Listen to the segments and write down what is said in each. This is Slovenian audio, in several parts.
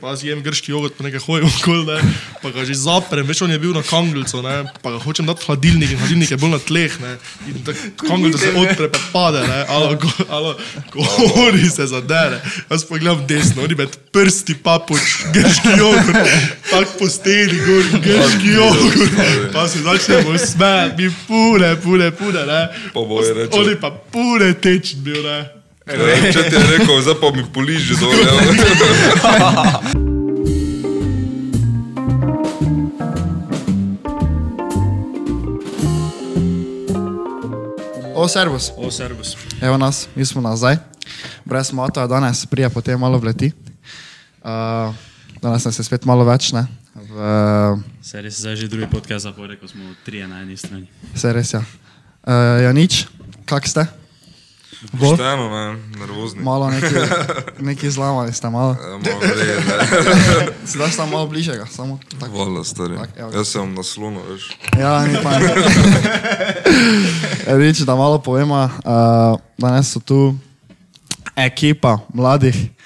Pa si jem grški jogurt, pa nekaj hojem okoli, ne, pa ga že zaprem, veš, on je bil na kangelcu, ne, pa ga hočem dati v hladilnik in hladilnik je bil na tleh, ne, in tako kangelc se odpre, pa pade, ne, alo, go, alo, govori se zadere, jaz pa gledam desno, oni med prsti papuč, grški jogurt, tak po steni, gor, grški jogurt, pa se začnemo smejati, mi pune, pune, pune, ne, Pa boje reče. oni pa pune tečen bil, ne. Če ti je rekel, zdaj pa mi poliži dol. Ja. O, servus. O, servus. Evo nas, mi smo nazaj. Brez moto, danes prija potem malo vleti. Uh, danes nas je spet malo več, ne? V, Se res zdaj že drugi podcast zapored, ko smo trije na eni strani. se res ja. Uh, ja, nič, kak ste? Pošteno, ne, nervozni. Malo neki, neki zlamali ste, malo. Ja, malo vred, ne. Sedaj ste malo bliže, ga, samo tako. Vola, stari. Tak, evo. Jaz sem na slonu, veš. Ja, ni pa. Reči, da malo povemo, uh, danes so tu ekipa mladih.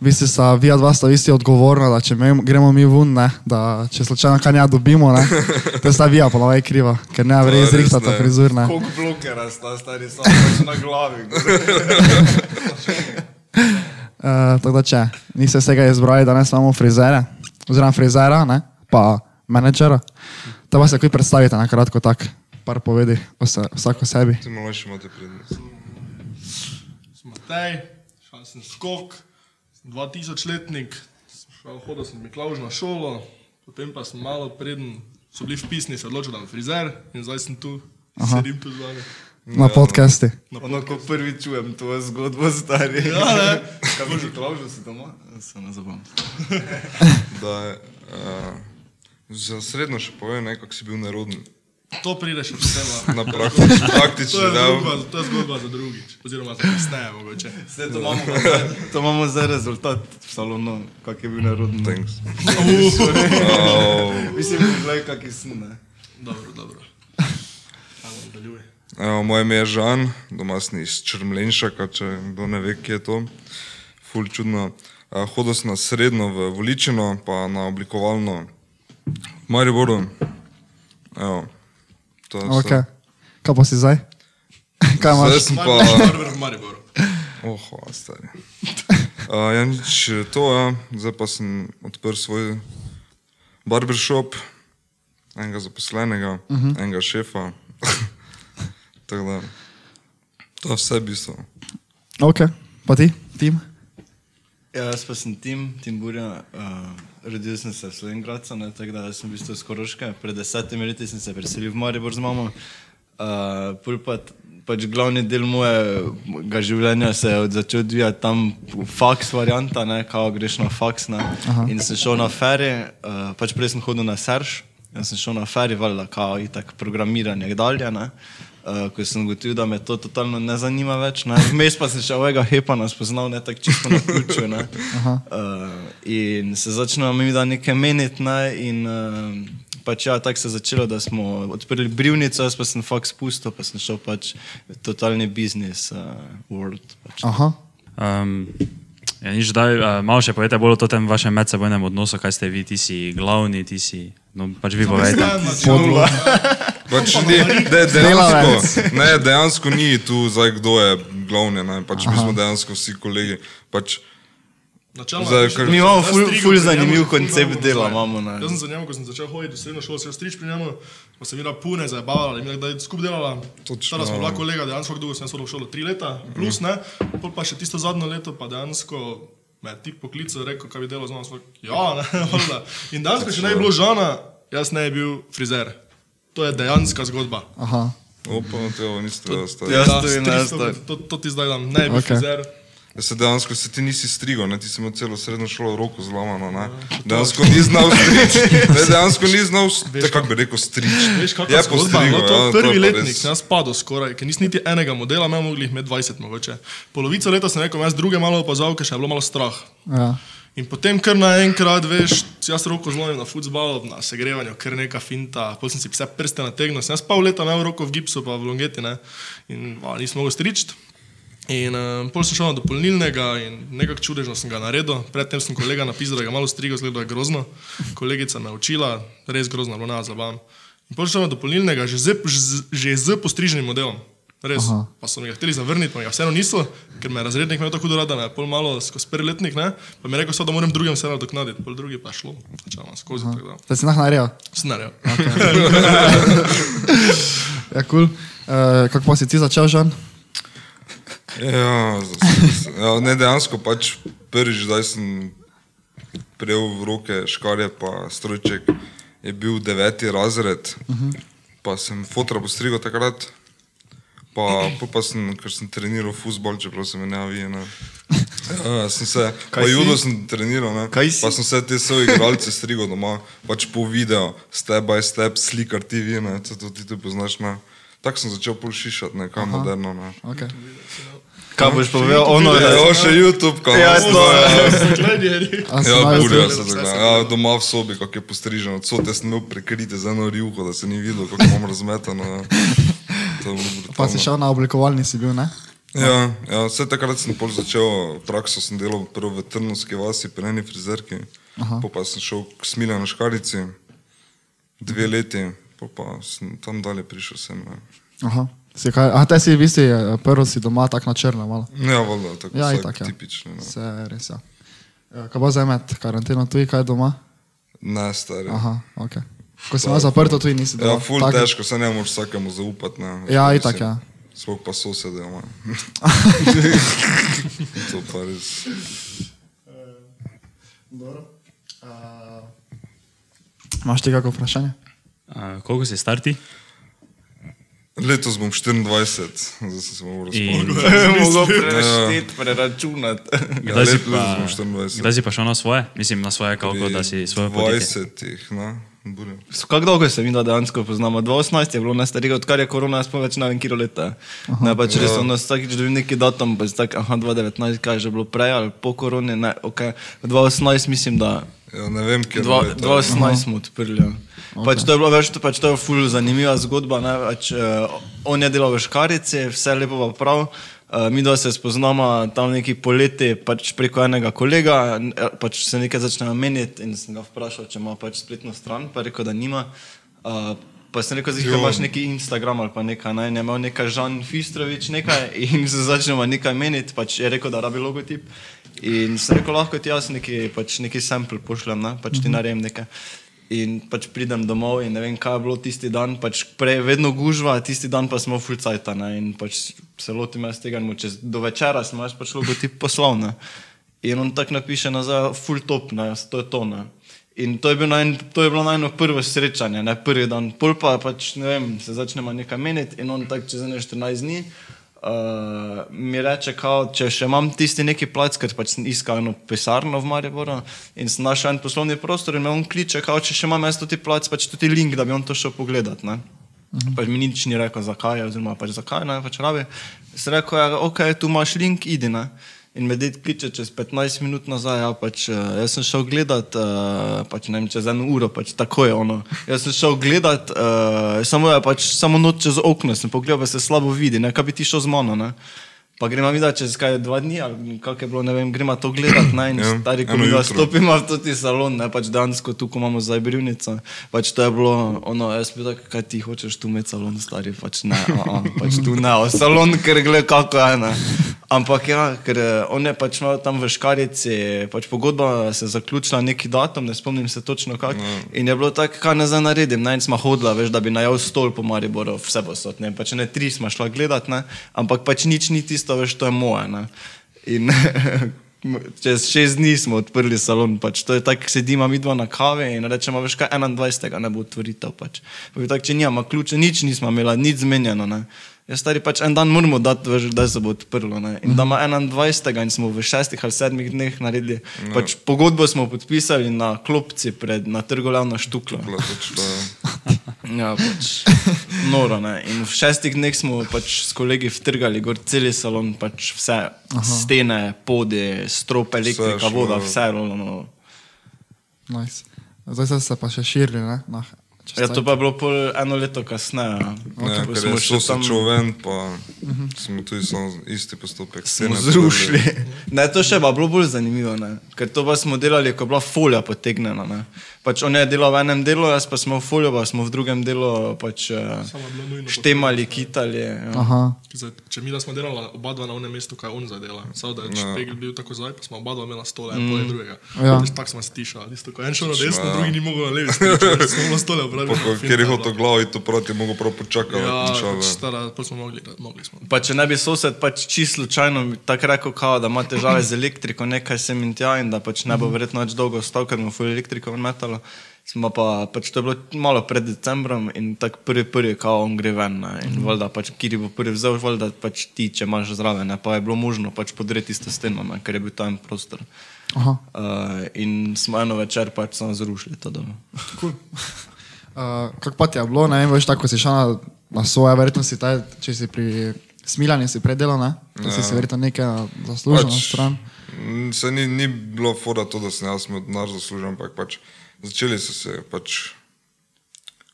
Vi ste sa, vi dva sta isti odgovorna, da če me, gremo mi ven, ne, da če slučajno kaj ne dobimo, ne, to sta vi, pa je kriva, ker ne vre ne. frizur, ne. Koliko blokera sta stari, samo pač na glavi. Uh, tako da če niste vsega izbrali, danes imamo frizere, oziroma frizera, ne, pa menedžera. To se kaj predstavite na kratko tak, par povedi o se, vsak o sebi. Ti malo še imate prednost. Matej, šel sem skok, 2000-letnik, šel hodil sem Miklauž na šolo, potem pa sem malo preden so bili vpisni, se odločil, da sem frizer in zdaj sem tu, Aha. sedim tu z vami. Na podcasti. Ono, ko prvi čujem to zgodbo, stari. Ja, ne. Kaj bi ti klaužil si doma? Se ne zabavim. Da, uh, za srednjo še povem, ne, kako si bil neroden. To pride še posebej. Na praktični, To praktični je, zgodba, to je zgodba za drugič, oziroma za kasneje mogoče. Zdaj to imamo, zdaj, to imamo zdaj rezultat v salonu, kak je bil narodni. Thanks. Uh, Mislim, gledaj, kak je sem, ne. dobro, dobro. Evo, moje ime je Žan, doma sem iz Črmlenšaka, če kdo ne ve, kje je to. Ful čudno. Uh, hodil sem na srednjo v Voličino, pa na oblikovalno v Mariboru. Evo, to je Ok. Kaj pa si zdaj? Kaj Zdaj imaš? sem pa... Barber v Mariboru. Oh, hvala, stari. Uh, ja, nič to, ja. zdaj pa sem odprl svoj barbershop, enega zaposlenega, uh -huh. enega šefa. Tako da, to je vse bistvo. Ok, pa ti, tim? Ja, jaz pa sem Tim, Tim Burja, uh, rodil sem se v Slovengradcu, tako da sem v bistvu iz Koroške. Pred desetimi leti sem se preselil v Maribor z mamo. Uh, pol pa, t- pač glavni del mojega življenja se je začel odvijati tam faks varianta, ne, kao greš na faks. Ne, in sem šel na feri, uh, pač prej sem hodil na Serž, in sem šel na feri, valjda, kao itak programiranje dalje. Ne. Uh, ko sem ugotovil, da me to totalno ne zanima več. Ne. Vmes pa sem še ovega hepana spoznal, ne tako čisto na ključu. Ne. Uh, in se začnejo mi da nekaj meniti. Ne, in uh, pač ja, tako se je začelo, da smo odprli brivnico, jaz pa sem faks spustil, pa sem šel pač v totalni biznis, uh, world. Pač. Aha. Um, ja, nič, daj, uh, malo še povete bolj o tem vašem medsebojnem odnosu, kaj ste vi, ti si glavni, ti si, no pač vi povejte. Podlo. Pač ni, de, dejansko, ne, dejansko ni tu zdaj, kdo je glavni, ne, pač mi smo dejansko vsi kolegi. Pač, Načeloma, Zdaj, veš, kar- Mi sem imamo ful- ful zanimiv koncept dela imamo ne. Jaz sem za njim, ko sem začel hoditi v srednjo šolo, se strič pri njemu, pa sem videl pune zabavali, in da je skupaj delala. Točno. Tada smo bila kolega, dejansko dolgo sem hodil v šolo, tri leta, plus ne, pol pa še tisto zadnjo leto, pa dejansko me je tip poklical, rekel, kaj bi delal z rekel, ja, ne, valjda. In dejansko, če ne bi bilo žana, jaz ne bi bil frizer. To je dejanska zgodba. Aha. opa, to niste vedeli, stari. Ja. Da, to je najstar. to, to ti zdaj dam, ne bi bil Okej. frizer. Ja, se dejansko se ti nisi strigal, ne? ti si imel celo srednjo šolo roko zlomano. Ne? Dejansko ni znal striči. Ne, dejansko ni znal, kako bi rekel, striči. Veš, kako Je zgodba? postrigal, No, to ja, je to je prvi pa letnik, sem jaz padel skoraj, ker nisem niti enega modela, imel mogli jih imeti 20 mogoče. Polovico leta sem rekel, jaz druge malo opazal, ker še je bilo malo strah. Ja. In potem kar naenkrat, veš, jaz roko zlomim na futbalu, na segrevanju, ker neka finta, potem sem si vse prste nategnil, sem jaz pol leta imel roko v gipsu, pa v longeti, ne, in a, nisem mogel stričiti. In uh, pol sem šel na dopolnilnega in nekako čudežno sem ga naredil. Predtem sem kolega napisal, da ga malo strigo, zgleda je grozno. Kolegica me učila, res grozno, bilo nas zabavam. In pol sem šel na dopolnilnega, že z, že, z postriženim modelom. Res. Aha. Pa so mi ga hteli zavrniti, pa ga vseeno niso, ker me je razrednik imel tako hudo rad, da je pol malo skozi prvi letnik, ne? pa mi je rekel, so, da moram drugim vseeno doknaditi, pol drugi pa šlo, začela skozi. tako da. Si nah naredil. Sem naredil. Ja, kul. Cool. Uh, kako pa si ti začel, Žan? Ja, ja, ne dejansko pač prvič, zdaj sem prejel v roke škarje, pa strojček je bil deveti razred, uh -huh. pa sem fotra postrigal takrat, pa, pol pa sem, ker sem treniral futbol, čeprav se me ne avi. Ne. Ja, sem se, pa si? judo sem treniral, ne. Kaj si? pa sem se te svoje igralce strigal doma, pač po videu, step by step, slikar TV, ne, to, to ti tudi poznaš, ne. Tako sem začel pol šišati, ne, kaj moderno, ne. Okay. Kaj boš povedal, ono je. ja, še YouTube, kako Ja, to je. Ja, burja se dogaja. Ja, doma v sobi, kako je postriženo. Cote sem imel prekrite z eno rjuho, da se ni videl, kako imam razmetano. Ja. Bilo Pa si šel na oblikovalni, si bil, ne? Ja, ja, vse takrat sem pol začel prakso, sem delal prvo v Trnovski vasi, pri eni frizerki, po pa sem šel k Smiljanu Škarici, dve leti, po pa sem tam dalje prišel sem. Ne. Aha. Si kaj, a te si, vi si eh, prvo si doma tako na črno malo. Ja, valjda, tako Ja, itak, ja. tipično. Ne. Se res, ja. Eh, Kaj pa zdaj med karanteno, tu je kaj doma? ne, stari. Aha, ok. Ko si imel zaprto, tu nisi doma. Ja, ful Tako- težko, se ne moreš vsakemu zaupati. Ne. Ja, itak, ja. Sploh pa sosede, ima. to pa res. Imaš ti kako vprašanje? Uh, koliko si star ti? Letos bom 24, zdaj se In- razpolniti. Mogo prešteti, preračunati. Ja, Kdaj si letos pa- bom 24. Kdaj si pa šel na svoje? Mislim, na svoje, kako da si svoje podjetje. 20, ne? Burja. Kako dolgo se mi da dejansko poznamo? 2018 je bilo najstarejše, odkar je korona, jaz pa več ne vem, kje leta. Ne, pač res ono, vsakič dobim neki datum, pa je tako, aha, 2019, kaj je že bilo prej ali po koroni, ne, ok. 2018 mislim, da Ja, ne vem, kje je 2018 smo odprli. Ja. Okay. Pač to je bilo več, to, pač to je ful zanimiva zgodba. Ne? Pač, uh, on je delal v Škarici, vse lepo pa prav. Uh, mi dva se spoznamo tam neki poleti pač preko enega kolega, eh, pač se nekaj začnejo meniti in sem ga vprašal, če ima pač spletno stran, pa je rekel, da nima. Uh, pa sem rekel, da imaš neki Instagram ali pa nekaj, ne, in je imel nekaj Žan Fistrovič nekaj in se začnemo nekaj meniti, pač je rekel, da rabi logotip. In sem rekel, lahko ti jaz neki, pač neki sample pošljem, ne? pač ti naredim nekaj. In pač pridem domov in ne vem, kaj je bilo tisti dan, pač prej vedno gužva, tisti dan pa smo full cajta ne? in pač se lotim jaz tega, čez do večera sem jaz pač logotip poslal. Ne? In on tako napiše nazaj, full top, ne? to je to. Ne? In to je, bil najn, to je bilo najno prvo srečanje, ne prvi dan. Pol pa pač, ne vem, se začnemo nekaj meniti in on tako čez ene 14 dni uh, mi reče, kao, če še imam tisti neki plac, ker pač sem iskal eno pisarno v Mariboru in sem našel en poslovni prostor in me on kliče, kao, če še imam jaz ti plac, pač tudi link, da bi on to šel pogledat. Ne? Mhm. Pač mi nič ni rekel, zakaj, oziroma pač zakaj ne, pač rabi. Sem rekel, ja, ok, tu imaš link, idi. Ne? In me ded kliče čez 15 minut nazaj, ja, pač, uh, jaz sem šel gledat, uh, pač, ne vem, čez eno uro, pač tako je ono. Jaz sem šel gledat, uh, samo, je, pač, samo noč čez okno sem pogledal, pa se slabo vidi, ne, kaj bi ti šel z mano. Ne. Pa gremo videti, čez kaj dva dni, ali kako je bilo, ne vem, gremo to gledati, ne, in Ja, stari, ko mi stopimo v tudi salon, ne, pač dansko, tu imamo zdaj brivnico, pač to je bilo, ono, jaz bi tako, kaj ti hočeš tu imeti salon, stari, pač ne, a, a, pač tu ne, o, salon, ker gled kako je, ne. Ampak ja, ker eh, on je pač imel tam v Škarici, pač pogodba se je zaključila neki datum, ne spomnim se točno kak. No. In je bilo tako, kaj ne zdaj naredim, in smo hodila, veš, da bi najel stol po Mariboru, vse posod, ne, pač ne tri smo šla gledat, ne, ampak pač nič ni tisto, veš, to je moje, ne. In čez šest dni smo odprli salon, pač to je tako, sedimo mi dva na kave in rečemo, veš kaj, 21. ne bo otvoritev, pač. Pa bi tako, če nimamo ključe, nič nismo imeli, nič zmenjeno, ne. Ja, stari pač en dan moramo dati, veš, da se bo odprlo. Ne? In da ima 21. in smo v šestih ali sedmih dneh naredili. No. Pač pogodbo smo podpisali na klopci pred, na trgovljavno štuklo. Šlo, Ja, pač noro. Ne? In v šestih dneh smo pač s kolegi vtrgali gor cel salon, pač vse, Aha. stene, podi, strop, elektrika, šlo. voda, vse. No, no. Nice. Zdaj ste se pa še širili, ne? Na, Ja, to pa je bilo pol eno leto kasneje. ja. Ja, ker smo je še sosed tam- šel ven, pa smo tudi isti postopek. smo zrušili. Ne, to še pa bilo bolj zanimivo, ne? ker to pa smo delali, ko je bila folija potegnjena. Ne? Pač on je delal v enem delu, jaz pa smo v folijo, pa smo v drugem delu pač, Samo je bilo nujno štemali, kitali. Ja. Zdaj, če mi da smo delali oba dva na onem mestu, kaj on zadela. Samo da je Ja. špegel bil tako zdaj, pa smo oba dva imela stole, en poleg drugega. Ja. Tako smo se tišali, tisto, ko en šel na desno, drugi ni mogel na levi, smo imeli stole Pa obrali. ko- Ker je hotel glavo, to proti, mogo prav počakati. Ja, pač stara, pa smo mogli, mogli smo. Pa če ne bi sosed pač čisto slučajno tako rekel, kao, da ima težave z elektriko, nekaj sem in tja in da pač ne bo verjetno več dolgo ostal, ker mu full elektriko metalo. Smo pa, pač to je bilo malo pred decembrom in tako prvi, prvi, kao on gre ven. Ne? In valjda pač, kjer bo prvi vzel, valjda pač ti, če imaš zraven, ne? pa je bilo možno pač podreti isto steno, ne? ker je bil tam prostor. Aha. Uh, in smo eno večer pač samo zrušili to dom. Cool. Uh, kako pa ti je bilo, ne vem, veš, tako si šel na, na svoje, verjetno si taj, če si pri smiljanju si predelal, ne? Da si si verjetno nekaj zaslužil pač, na stran. mm, Se ni, ni bilo fora to, da sem jaz imel denar zaslužen, ampak pač začeli so se pač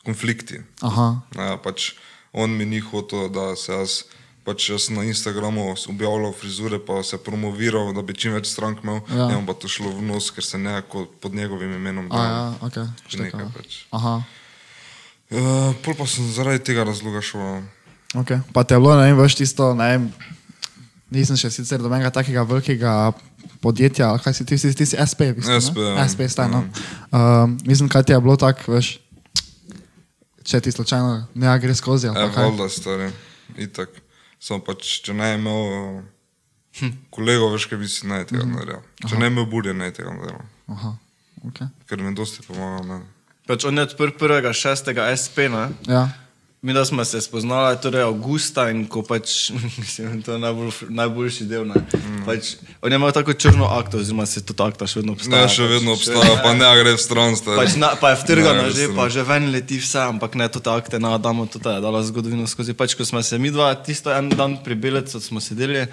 konflikti. Aha. Ja, pač on mi ni hotel, da se jaz, pač jaz na Instagramu objavljal frizure, pa se promoviral, da bi čim več strank imel, Ja. ja. in pa to šlo v nos, ker se nekako pod njegovim imenom A ja, ok. nekaj štekalo. pač. Aha. Uh, pol pa sem zaradi tega razloga šel. Ok. Pa te je bilo, ne vem, veš tisto, ne vem, nisem še sicer do menega takega velikega podjetja, kaj si ti, ti, ti si SP, v bistvu, SP, ne? ja. SP, staj, no. Um, mislim, kaj ti je bilo tako, veš, če ti slučajno ne gre skozi, ali Ja, pa kaj. valjda stari, itak. Samo pač, če ne imel uh, kolegov, veš, kaj bi si naj tega naredil. Če ne imel burje, naj tega naredil. Aha. Ok. Ker mi dosti pomaga meni. Pač on je odprl prvega šestega SP, ne? Ja. Mi da smo se spoznali, torej avgusta in ko pač, mislim, to je najbolj, najboljši del. Ne? Mm. Pač, on je imel tako črno akto, oziroma se tudi akta še vedno Ne, obstaja. še vedno pač, obstaja, pa ne gre v stran. Pač na, pa je vtrgano Ne, že, pa ne. že ven leti vse, ampak ne to akte, na Adamu to je dala zgodovino skozi. Pač, ko smo se mi dva tisto en dan pri Belecu smo sedeli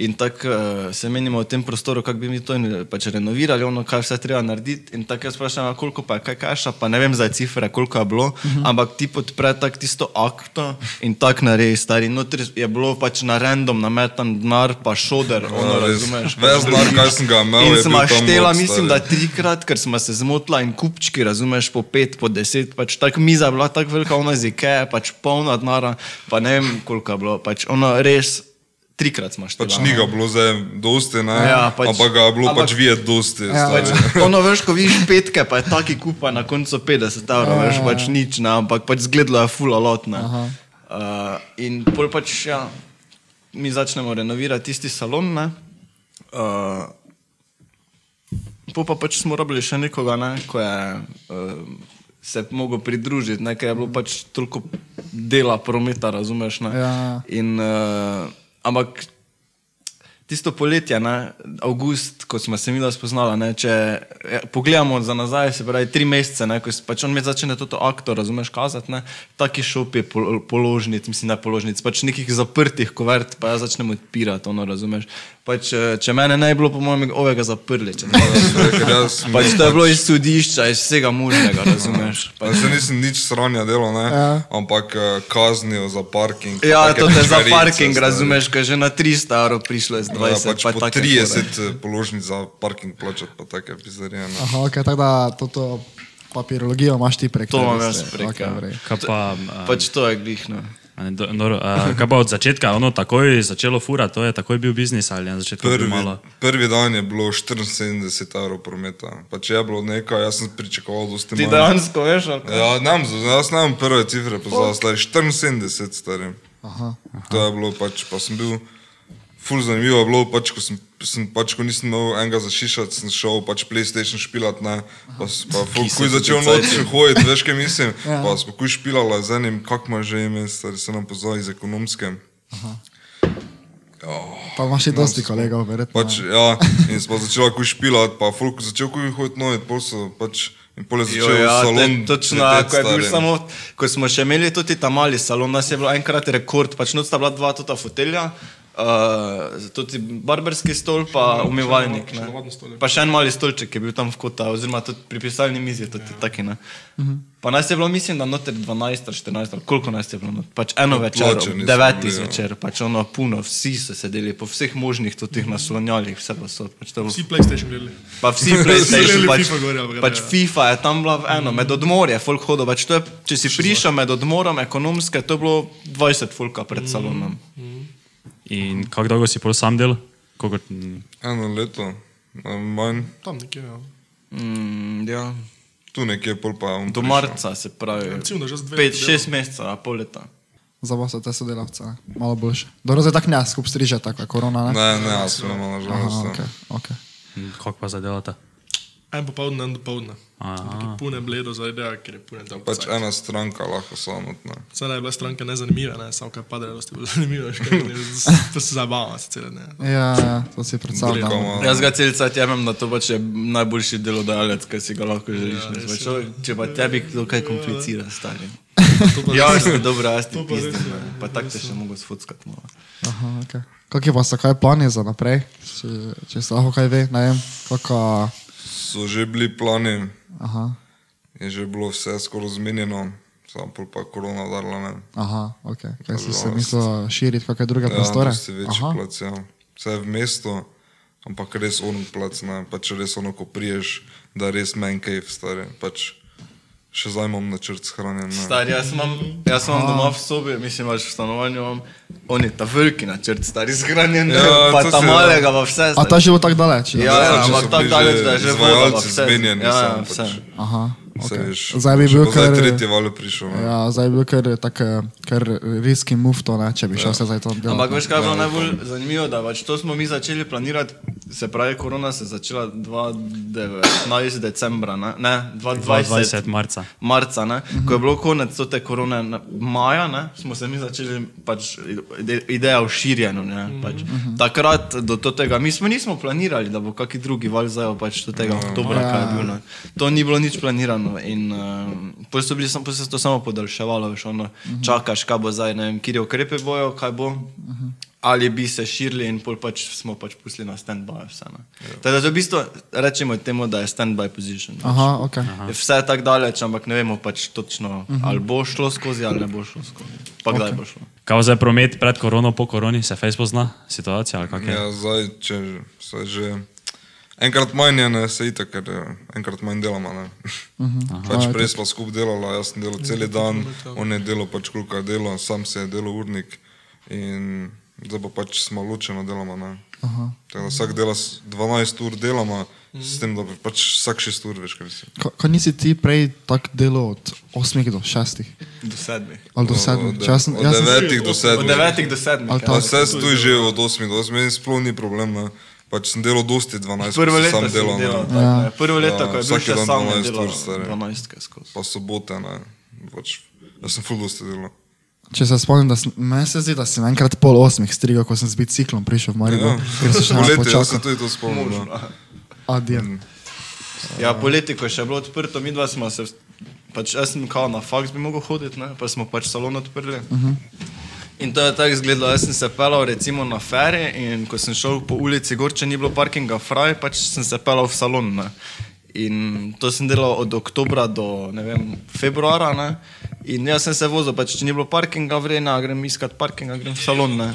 in tako uh, se menimo o tem prostoru, kako bi mi to in, pač renovirali, ono, kaj vse treba narediti. In tako jaz vprašam, "A koliko pa je kaj kaša, pa ne vem za cifre, koliko je bilo, uh -huh. ampak ti podpre tako tisto akto in tako naredi, stari. Notri je bilo pač na random nametan denar, pa šoder, ono Ja, razumeš. Ves denar, kaj sem ga imel, In sem štela, mislim, da trikrat, ker smo se zmotila in kupčki, razumeš, po pet, po deset, pač tako miza je bila tako velika, ona z Ikea, pač polna denara, pa ne vem koliko je bilo, pač ono res trikrat smo štela. Pač ni ga bilo zdaj dosti, ne? Ja, pač- ampak ga je bilo ampak- pač videti dosti. Ja, ja. Ono veš, ko vidiš petke, pa je taki kupa na koncu 50 evrov, Ja, veš, pač nič, ne, ampak pač zgledalo je full alot, ne. Aha. Uh, in pol pač, ja, mi začnemo renovirati tisti salon, ne. Uh, Po pa pač smo rabili še nekoga, ne, ko je uh, se mogel pridružiti, ne, ker je bilo pač toliko dela prometa, razumeš. Ne? Ja. In, uh, ampak tisto poletje, ne, avgust, ko smo se mi spoznali, ne, če ja, pogledamo za nazaj, se pravi tri mesece, ne, ko pač on mi začne to aktor, razumeš, kazati, ne, taki šopi pol, položnic, mislim, ne položnic, pač nekih zaprtih kovert, pa jaz začnem odpirati, ono, razumeš. Pač, eh, če mene ne bi bilo, po mojem, ovega zaprli. Če sem pač to je bilo iz sodišča, iz vsega možnega, razumeš. Pa se nisem nič sranja delal, ne? Ja. ampak eh, kaznijo za parking. Ja, to te za parking, stari. razumeš, ker že na 300 evrov prišlo iz 20, Ja, pač pa po take 30 fore. eh, položnic za parking plačati, pa take pizarije. ne. Aha, ok, tako da toto papirologijo imaš ti prek. To imam jaz prek, okej, ja. pa, a, Pač to je glih, no. a ne, do- noro, a, kaj pa od začetka, ono takoj začelo fura, to je takoj bil biznis ali na začetku Prvi, malo? prvi dan je bilo 74 evrov prometa. Pa če je bilo nekaj, jaz sem pričakoval, da ste Ti dejansko veš, ali kaj? Ja, nam, jaz ne vem prve cifre, poznal, stari 74 stari. Aha. To je bilo pač, pa sem bil, ful zanimivo je bilo, pač, ko sem, sem pač, ko nisem imel enega za šišati, sem šel pač PlayStation špilat, ne, pa, pa ful, ko je začel cajt. noč hoditi, veš, kaj mislim, Ja. pa smo kuj špilala z enim, kak ima že ime, stari se nam pozval iz ekonomske. Pa imaš še dosti kolegov, verjetno. Pač, ja, in smo začeli kuj špilat, pa ful, ko začel kuj hoditi noč, pol so pač, in pol je Jo, začel ja, salon. te, točno, ko je bil samo, ko smo še imeli tudi ta mali salon, nas je bilo enkrat rekord, pač noč sta bila dva tota fotelja, Uh, tudi barberski stol, pa umivalnik. še ne. navaden stol. Pa še en mali stolček je bil tam v kota, oziroma tudi pri pisalni mizi tudi taki. Ne. Pa nas je bilo, mislim, da noter 12 ali 14, ali koliko nas je bilo noter. Pač eno večer, plačani ob smo devetih bili, ja. zvečer, pač ono puno, vsi so sedeli po vseh možnih tudi naslonjalih, vse pa so. Pač bilo Vsi PlayStation gledali. Pa vsi PlayStation, pač, FIFA gor, ja, pa pač ja. FIFA je tam bila eno, med odmorje, folk hodil. Pač to je, če si prišel med odmorom ekonomske, to je bilo 20 folka pred salonom. In kako dolgo si pol sam del? Koliko, Eno leto, manj, Tam nekje, ja. Mm, ja. tu nekje pol pa um Do marca se pravi. Recimo, da že dve 5-6 mesecev, a pol leta. Za vas te sodelavce, ne? malo boljše. Dobro, zdaj tak ne, skup striže, tako korona, ne? Ne, ne, jaz sem imel Aha, nažalost. okay, okay. kako pa zadelate? En popoldne, en dopoldne. Pune bledo za idejo, ker je pune tam. Pač ena stranka lahko samotna. Vse naj bile stranke nezanimive, ne, samo kaj bolj zanimive, še kaj, ne, to se zabavamo se cele dne. Ja, ja, to si predstavljam. Jaz ga cel cajt jemem, da to pač je najboljši delodajalec, ki si ga lahko želiš. Ja, pač, o, če pa tebi kdo kaj komplicira, stari. Ja, ste dobro, jaz ti To pa je, tako te še mogo sfuckati malo. Aha, okay. Kakšni pa so kaj plani za naprej, če, če se lahko kaj ve, ne vem, kakšna... So že bili plani, Aha, je že bilo vse skoraj zmenjeno, samo pa korona udarila ne. aha, ok. Kaj si se mislil širiti, kakšne druge Ja, prostore? dosti večji plac, ja. Vse v mestu, ampak res on plac, ne. Pač res ono, ko priješ, da res man cave, stari. Pač še zdaj imam načrt shranjen. ne. Stari, jaz imam, jaz imam doma v sobi, mislim, pač v stanovanju imam, on je ta veliki načrt, stari zhranjen, Ja, pa ta si- malega, pa vse. A stari. ta že bo tako daleč? Ja, Ja, ja, ampak tako daleč, že da je že voda, pa vse. zmenjeni, Ja, ja, vse. pač. Aha, Saj ok. veš, Zdaj bi bil kar... tretji val prišel. ne. Ja, zdaj bi bil kar, tak, eh, kar riski mufto, ne, če bi šel se zdaj to delati. Ampak veš, kaj je bilo najbolj zanimivo, da pač to smo mi začeli planirati, se pravi, korona se je začela 2019 decembra, ne, ne 2020 20 marca. marca, ne, ko je bilo konec te korone na- maja, ne, smo se mi začeli pač ide, ideja o širjenju. Ne, pač. Takrat do tega, mi smo nismo planirali, da bo kaki drugi val zdaj pač do tega oktobra, kaj je bil. Ne. To ni bilo nič planirano in uh, potem so bili, sam, potem se to samo podaljševalo, veš, ono, čakaš, kaj bo zdaj, ne vem, kje ukrepe bojo, kaj bo. Ali bi se širili in pol pač smo pač pustili na stand-by vse. ne. Tako da v bistvu rečemo temu, da je stand-by position. Aha, ok. Je vse je tako daleč, ampak ne vemo pač točno, uh -huh. ali bo šlo skozi ali ne bo šlo skozi. Pa kdaj okay. bo šlo. Kaj zdaj promet pred korono, po koroni, se Facebook zna situacija? Ja, zdaj, če se že enkrat manj je, ne, se itak, ker eh, enkrat manj delamo. Ne. pač prej smo skupaj delali, jaz sem delal cel dan, on je delal pač koliko je delo, sam se je delal urnik in zdaj pa pač smo ločeno delamo. Ne. Tako da vsak dela s- 12 ur delamo, s tem, da pač vsak 6 ur veš, kaj si. Ko, ko nisi ti prej tako delal od 8 do 6 Do sedmih. ali do 7? Od, Če jaz sem- od jaz sem- 9 do Od 7. devetih do sedmih. Ali ja. vse stoji že od 8 do 8, meni sploh ni problem. Ne. Pač sem delal dosti 12, Prvo ko sem leto sem delal. delal. ne. tako, Ja. ne. Prvo leto, Ja, ko je bil vsak še sam, je 12 delal ur, stari. 12 skozi. Pa sobote, ne. Pač, jaz sem full dosti delal. Če se spomnim, da sem, meni se zdi, da sem enkrat pol osmih strigel, ko sem z biciklom prišel v Maribor, Ja. ker sem še malo Poleti, jaz se počakal. tudi to spomnim. no. Adijo. Ja, poleti, ko je še bilo odprto, mi dva smo se, pač jaz sem kao na faks bi mogel hoditi, ne? pa smo pač salon odprli. Uh -huh. In to je tako izgledalo, jaz sem se pelal recimo na feri in ko sem šel po ulici gor, če ni bilo parkinga fraj, pač sem se pelal v salon. Ne? In to sem delal od oktobra do ne vem, februara. Ne? In jaz sem se vozil, pač, če ni bilo parkinga vrena, grem iskat parkinga, grem v salon. Ne?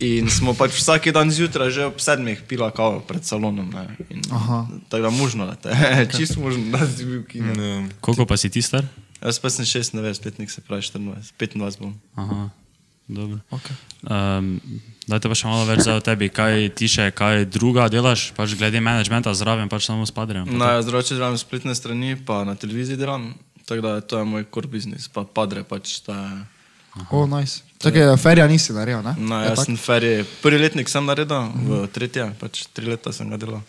In smo pač vsak dan zjutraj, že ob sedmih, pila kavo pred salonom. ne. In Tako da možno, da te, čisto možno, da si bil kino. Koliko pa si ti star? Jaz pa sem 26, letnik se pravi 24, 25 bom. Aha, dobro. Okay. Um, dajte pa še malo več za o tebi, kaj ti še, kaj druga delaš, pač glede managementa zraven, pač samo s padrem. Na jaz drugače delam spletne strani, pa na televiziji delam, tako da to je moj core business, pa padre pač. To je, O, nice. Čakaj, ferija nisi naredil, ne? no, jaz sem ferij, prvi letnik sem naredil, v tretje, pač tri leta sem ga delal.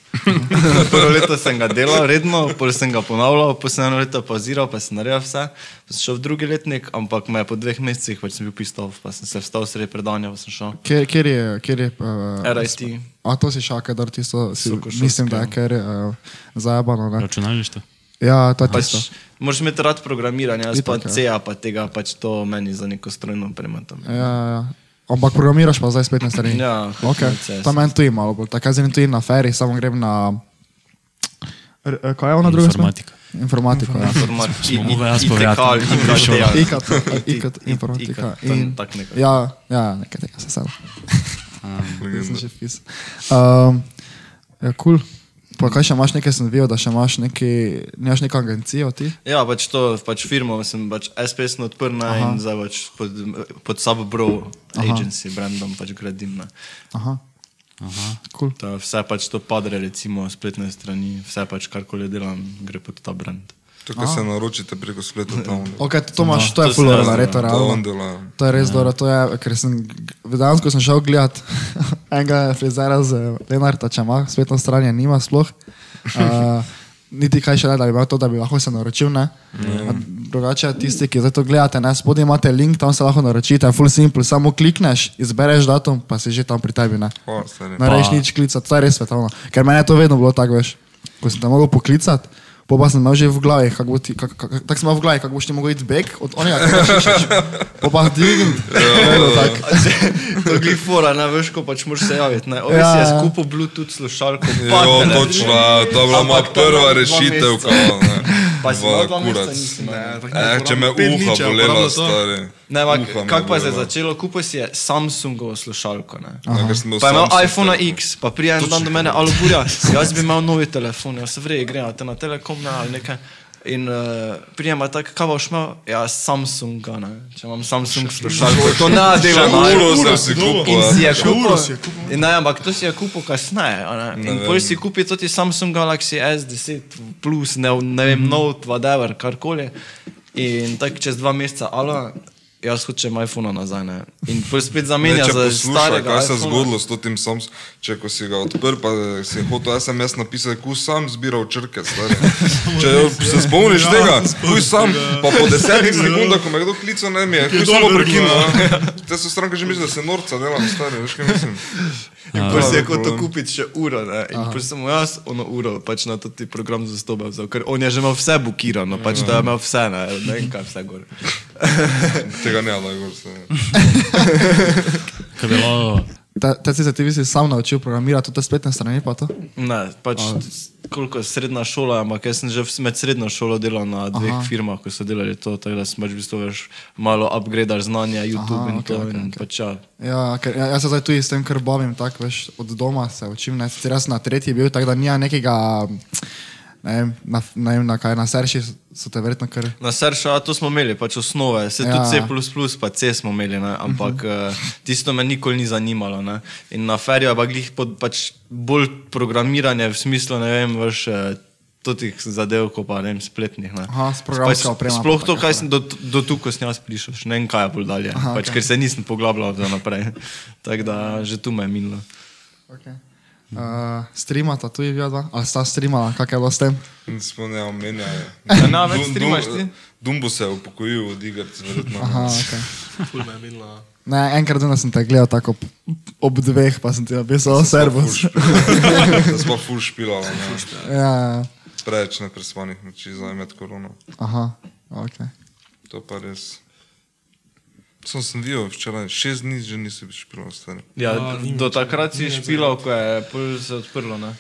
Prvo leto sem ga delal redno, potem sem ga ponavljal, potem sem eno leto pauziral, pa sem naredil vse. Pa sem šel v drugi letnik, ampak me je po dveh mesecih, pač sem bil pistov, pa sem se vstal sredi predanja, pa sem šel. Kjer, kjer je, kjer je uh, RIT. A to si šaka, da tisto, si, mislim, da je ker uh, zajabano, ne? Računalništvo. Ja, to je Pač, tisto. moraš imeti rad programiranje, jaz pa Itak, ja. C-a, pa tega pač to meni za neko strojno opremo. tam. Ja, ja. Ampak programiraš pa zdaj spletne strani. Ja, okay. HTML, To meni tu je malo bolj. Tako grem tu na feri, samo grem na... Eh, kaj je ona druga? Informatika. Informatika, ja. Format Smo mogli jaz povedati. IKT, IKT, informatika. In, Tak nekaj. ja, ja, nekaj tega se sedem. Legenda. Sem že vpisal. Um, ja, kul. Cool. Pa kaj še imaš nekaj, sem videl, da še imaš neki, nemaš neko agencijo ti? Ja, pač to, pač firmo sem pač SPS odprl na in zdaj pač pod, pod Subbro agency brandom pač gradim. Ne. Aha. Aha. Cool. To, vse pač to padre, recimo spletne strani, vse pač karkoli delam, gre pod ta brand. Tukaj se naročite preko spleta tam. Ok, to, imaš, to je To full orla, znam, reto Da realno. dela. To je res dobro, to je, ker sem, dejansko sem šel gledat enega frizera z Lenarta, če ima spletno stran, je nima sploh. Uh, niti kaj še ne, da bi imel to, da bi lahko se naročil, ne. A Drugače, tisti, ki zdaj to gledate, ne, spodaj imate link, tam se lahko naročite, full simple, samo klikneš, izbereš datum, pa si že tam pri tebi, ne. Stari. Ne rečeš nič klicati, to je res svetovno. Ker meni je to vedno bilo tako, veš. Ko sem te mogel poklicati, po pa sem imel že v glavi, kako bo ti, kak, kak, tako sem imel v glavi, kako boš ti mogel iti beg od onega, ki ga šišaš. Po pa dvign. Vedno tako. to je glifora, ne veš, ko pač moraš se javiti. Ne. Ovi Ja, si je ja. skupil Bluetooth slušalko, Jo, patele. točno, to je bila moja prva rešitev, kao. Pa si imel dva kurac. meseca, nisi imel. Ne, tako Eh, če me Pet dni, uha če bolela, stari. Ne, me kako pa je bolela. začelo? Kupil si je Samsungovo slušalko. Ne. Ja, ker sem imel Pa je imel iPhone. X, pa prije en dan do mene, alo burja, jaz bi imel novi telefon, jaz se vrej grem, te na Telekom ne, ali nekaj. In uh, prijema tako, kaj boš imel? Ja, Samsung, ne. če imam Samsung slušalko, to ne dela uro si kupil. In si ja. je Še uro kupil. si je kupil. In Ne, ampak to si je kupil kasneje. Ne? Ne In pol si kupil tudi Samsung Galaxy S10 Plus, ne, ne vem, Note, whatever, karkoli. In tako čez dva meseca, ala, jaz hočem iPhone nazaj. Ne? In spet Ne, zamenja če za poslušaj, starega. kaj se je zgodilo s tem Samsung, če ko si ga odprl, pa si hotel SMS napisati, kuj sam zbiral črke. Če se spomniš Ja, tega, kuj sam, pa po desetih sekundah, ko me kdo klical, ne mi je, kuj dobro samo rekla. prekinul. Te so stranke že misli, da se norca delam, stari, veš kaj mislim. In pol si je Ja, kot to kupiti še uro. Ne? In pol sem mu jaz ono uro pač na to ti program za stobe vzel, ker on je že imel vse bukirano, pač da je imel vse, ne, ne vem kaj vse gor. Tega ne, je gor se. Je bilo, Te, si se ti si sam naučil programirati, tudi te spletne strani pa to? Ne, pač koliko je srednja šola, ampak jaz sem že med srednjo šolo delal na dveh Aha. firmah, ko so delali to, tako da sem pač v bistvu veš, malo upgradeal znanje, YouTube Aha, in okej, to. okej, in okej. pač ja, Ja, ker ja, jaz se zdaj tudi s tem, ker bavim, tako veš, od doma se učim, ne, sicer jaz na tretji bil, tako da nija nekega, ne na, ne na kaj, na serši so te verjetno kar... Na Serša to smo imeli, pač osnove, se Ja. tudi C, pa C smo imeli, ne? ampak uh, tisto me nikoli ni zanimalo. Ne? In na feriju je pa glih pod pač bolj programiranje v smislu, ne vem, veš. Uh, Totih zadev, ko pa ne vem, spletnih. Ne. Aha, s programsko opremo Sploh to, kaj sem do, do tu, ko sem jaz prišel, še ne vem, kaj je bolj dalje. Aha, pač, okay. Ker se nisem poglabljal za naprej. Tako da že tu me je minilo. Okay. Uh, streamata tu je bila dva, ali sta streamala, kak je bilo s tem? Nismo ne omenjali. Ja, ne, več streamaš ti? Dumbo se je upokojil od iger, verjetno. Aha, ok. Ful me je minilo. Ne, enkrat dnevno sem te gledal tako ob, ob dveh, pa sem ti napisal servus. Da smo ful špilali, ne. ja, ja. Preveč neprespanih noči za med korono. aha, ok. To pa res. Sem sem videl včeraj, šest dni že nisi špilal, stari. Ja, ni do takrat si špilal, ko je pol se odprlo. Ne?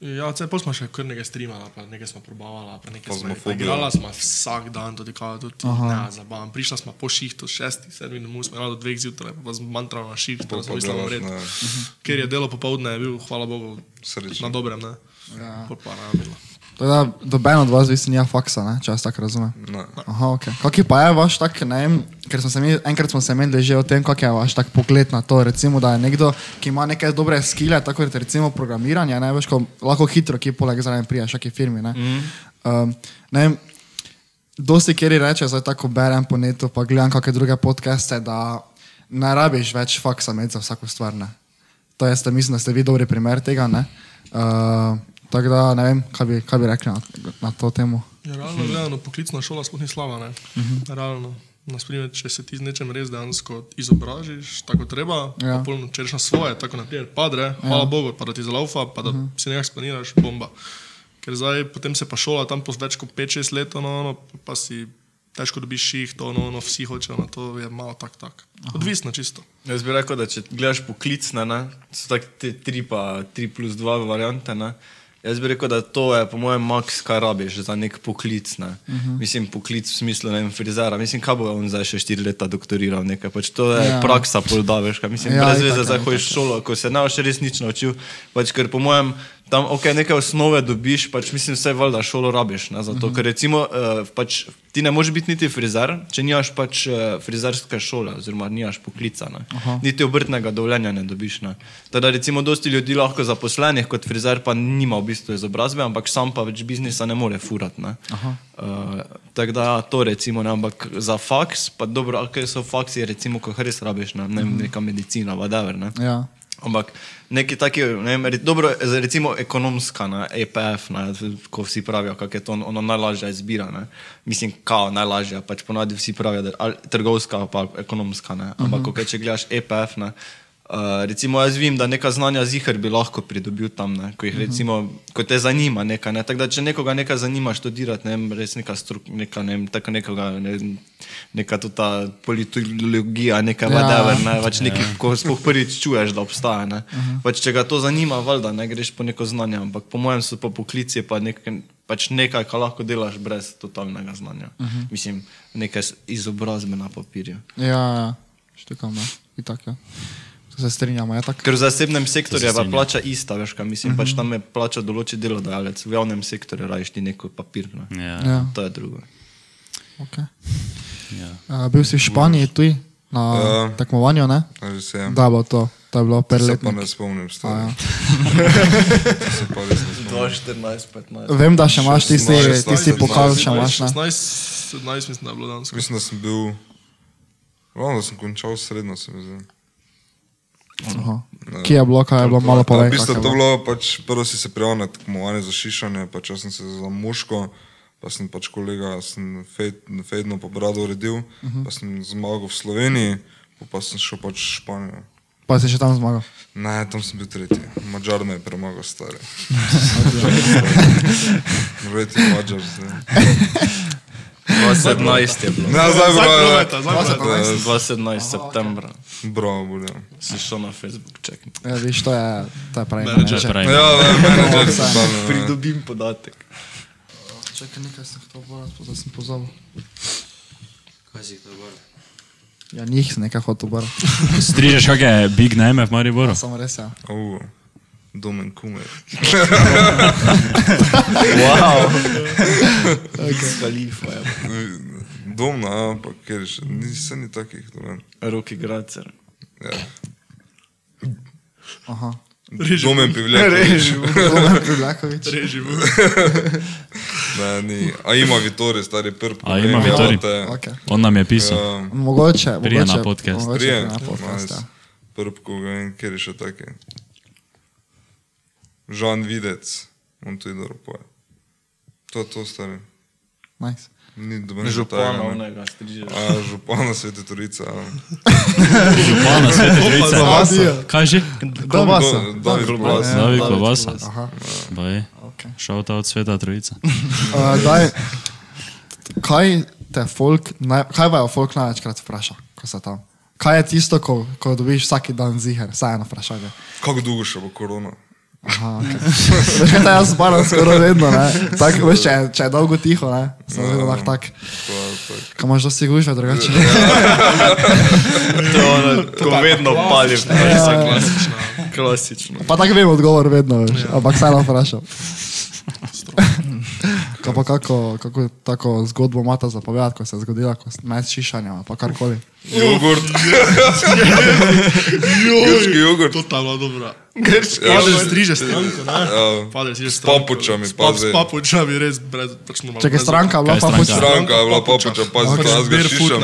Ja, vse pol smo še kar nekaj streamala, pa nekaj smo probavali, pa nekaj Pa smo igrala, smo vsak dan, tudi kao, tudi ne, zabavam. Prišla smo po šihtu, šesti, sedmi, domov smo igrali do dveh zjutraj, pa smo mantrali na šiht, pa smo mislili vred. ne. Ker je delo popovdne, je bil, hvala Bogu, Srečen. na dobrem, ne. Ja. Pol pa ne bilo. Teda, doben od vas, vi si nija faksa, ne, če jaz tako razumem. Ne. Aha, ok. Kaki pa je vaš tak, ne vem, ker smo se mi, enkrat smo se menili že o tem, kak je vaš tak pogled na to, recimo, da je nekdo, ki ima neke dobre skile, tako kot recimo programiranje, ne veš, ko lahko hitro, ki poleg zraven prija, šaki firmi, ne. Mm. Um, ne vem, dosti kjeri reče, zdaj tako berem po netu, pa gledam kakšne druge podcaste, da ne rabiš več faksa imeti za vsako stvar, ne. To je, ste, mislim, da ste vi dobri primer tega, ne. Uh, tako da ne vem, kaj bi, kaj bi rekli na, na to temo. Ja, realno gledano, poklicna šola sploh ni slaba, ne. Uh -huh. Realno. Nasprimer, če se ti z nečem res dejansko izobražiš, tako treba, Ja. polno, če reš na svoje, tako naprimer, padre, hvala ja. Bogu, pa da ti zalaufa, pa da uh -huh. si nekaj splaniraš, bomba. Ker zdaj potem se pa šola tam po več kot 5-6 let, no, no, pa si težko dobiš ših, to ono, ono vsi hočejo na to, je malo tak, tak. Odvisno čisto. Jaz bi rekel, da če gledaš poklicne, ne, so tako te 3 pa 3 plus 2 variante. Ne. Jaz bi rekel, da to je po mojem maks, kar rabiš za nek poklic. Ne. Uh -huh. Mislim, poklic v smislu ne vem, frizera. Mislim, kaj bo on zdaj še 4 leta doktoriral nekaj. Pač to je Ja. praksa, poldaveš. Mislim, Ja, brez veze, zdaj hojiš šolo, ko se ne boš res nič naučil. Pač, ker po mojem, tam ok, neke osnove dobiš, pač mislim, vse valjda šolo rabiš. Ne, zato, uh -huh. Ker recimo, uh, pač, ti ne moreš biti niti frizer, če nimaš pač uh, frizerske šole, oziroma nimaš poklica. Ne. Niti obrtnega dovoljenja ne dobiš. Ne. Teda recimo, dosti ljudi lahko zaposlenih kot frizer pa nima v bistvu izobrazbe, ampak sam pa več biznisa ne more furati. Ne. Uh, tako da ja, to recimo, ne, ampak za faks, pa dobro, ok, so faksi, recimo, ko res rabiš, ne, ne vem, neka medicina, whatever. Ne. Ja. Ampak neki taki, ne vem, dobro, recimo ekonomska, ne, EPF, ne, ko vsi pravijo, kako je to on- ono najlažja izbira. Ne. Mislim, kao najlažja, pač ponavadi vsi pravijo, da ali trgovska pa ekonomska. Ne. Ampak uh -huh. če gledaš EPF, ne, Uh, recimo jaz vem, da neka znanja zihar bi lahko pridobil tam, ne, ko, jih, recimo, ko te zanima nekaj. Ne. Tako da če nekoga nekaj zanima študirati, ne vem, res neka, struk, neka, ne vem, tako nekoga, ne, neka tuta politologija, neka Ja. ja. whatever, ne, pač nekaj, ko sploh prvič čuješ, da obstaja. Ne. Pač, če ga to zanima, valjda ne greš po neko znanje, ampak po mojem so pa poklici pa nekaj, pač nekaj, kar lahko delaš brez totalnega znanja. Mislim, nekaj izobrazbe na papirju. Ja, ja. Štekam, da. Itak, ja. Se strinjamo, je tako. Ker v zasebnem sektorju je pa strinjam. plača ista, veš, kaj mislim, uh -huh. pač tam je plača določi delodajalec, v javnem sektorju rajiš ti neko papir. Ne? Ja. Ja, To je drugo. okay. Ja. uh, bil si v Španiji tudi na Ja. tekmovanju, ne? Se je? Da, bo to. To je bilo Se pa perletno. ne spomnim, ja. Se pa res ne spomnim. 2014, 15. Vem, da še imaš tisti, 16, tisti pokal, še 16, imaš. Ne? 16, 17 mislim, da je bilo danes. Mislim, da sem bil... Ravno, sem končal srednjo, se mi zdi. Aha. Kje je bilo, kaj je bilo, malo povej. v bistvu kako je to bilo. pač prvo si se prijavil na tekmovanje za šišanje, pač jaz sem se za muško, pa sem pač kolega, sem fejdno po bradu uredil, uh Mhm. -huh. pa sem zmagal v Sloveniji, po pa sem šel pač v Španijo. Pa si še tam zmagal. Ne, tam sem bil tretji. Mačar me je premagal, stari. Verjeti mačar. zdaj. 2017 je bilo. Ne, zdaj bro. 2017 septembra. Bravo, bolje. Si šel na Facebook, čekaj. Ja, viš, to je, je pravi Menedžer. Prej. Ja, menedžer Vse. sem tam. ne. Pridobim podatek. Čakaj, nekaj sem hotel povedati, pa da sem pozabil. Kaj si to govoril? Ja, njih sem nekaj hotel povedati. Strižeš kakšne big name v Mariboru? Samo res, ja. Au, Domen kumer. Wow. okay. Khalifa je. Domna, ja, pa ker še, nisem ni takih, domen. Roki Gracer. Ja. Aha. Reži Domen privlek. Roman Privlakovič. Reži mu. Ne, ni. A ima Vittori, stari prp. A ima Vittori? Okay. On nam je pisal. Ja, Mogoče, Prije mogoče. na podcast. Mogoče prije. na podcast, ja. Prp, ko ga vem, ker je še taki. Žan Videc, on tudi dobro poje. To je to, stari. Nice. Ni doben Župana onega striže. A, župana Svete Torice. a. Župana Svete Trojice. Klobasa. Kaj že? Klobasa. Do- David Klobasa. David Klobasa. Aha. Baj, Okay. šel ta od Sveta Trojica. Uh, daj, kaj te folk, naj, kaj vajo folk največkrat vpraša, ko se tam? Kaj je tisto, ko, ko dobiš vsak dan ziger, vsaj eno vprašanje? Kako dolgo še bo korona? Aha, okay. Veš, kaj jaz zbaram skoraj vedno, ne? Tak, veš, če, je- če je dolgo tiho, ne? Sem vedno tak, tak. To je tak. Kaj imaš dosti gužve drugače? To je ono, ko vedno palim. Klasično. Klasično. Pa tako vem odgovor vedno, veš, ampak vseeno vprašam. Kaj pa kako, kako tako zgodbo imata zapovedati, ko se je zgodila, ko ste med šišanjem, pa karkoli. Jogurt. Grški jogurt. To tam je dobra. Grški. Padel striže stranko, ne? Ja. Padel striže stranko. papučami, S pa- pazi. S papučami, res brez, pač normalno. Čakaj, brez- stranka, Kaj bila je pa stranka? je bila papuča, pazi, Pač barefoot, šišam.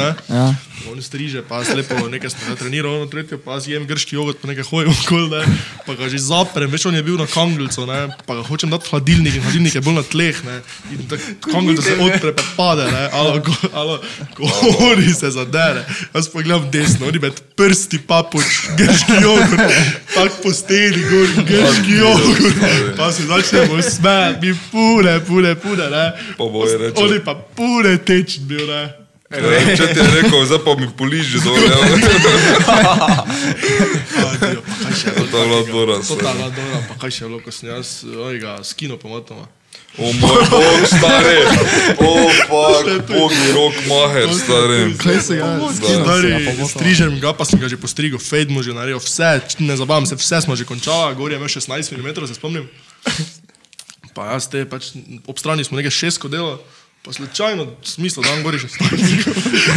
On striže, pa jaz lepo nekaj sem treniral, ono tretjo, pa jaz jem grški jogurt, pa nekaj hojem okoli, ne, pa ga že zaprem, veš, on je bil na kangelcu, ne, pa ga hočem dati v hladilnik in hladilnik je bil na tleh, ne, in tako kangelcu se odpre, pa pade, ne, alo, go, alo, gori se zadere, jaz pa gledam desno, oni med prsti papuč, grški jogurt, tak po steni, gor, grški jogurt, pa se začnemo smeti, mi pune, pune, pune, ne, oni pa pune teč bil, ne. Ja, Če ti je rekel, zdaj pa mi poliži dol. ja. Je? To je bila dobra To stvar. je bila dobra, pa kaj še je bilo, ko sem jaz, oj ga, skino pomotoma. O moj bog, stari. O fuck, bogi rok maher, stari. Kaj se ga Stari, strižem ga, pa sem ga že postrigel, fade mu že naredil, vse, ne zabavam se, vse smo že končali, gor je imel 16 mm, se spomnim. Pa jaz te, pač, ob strani smo nekaj šesko delali. Pa slučajno, smisel, da vam gori še stari.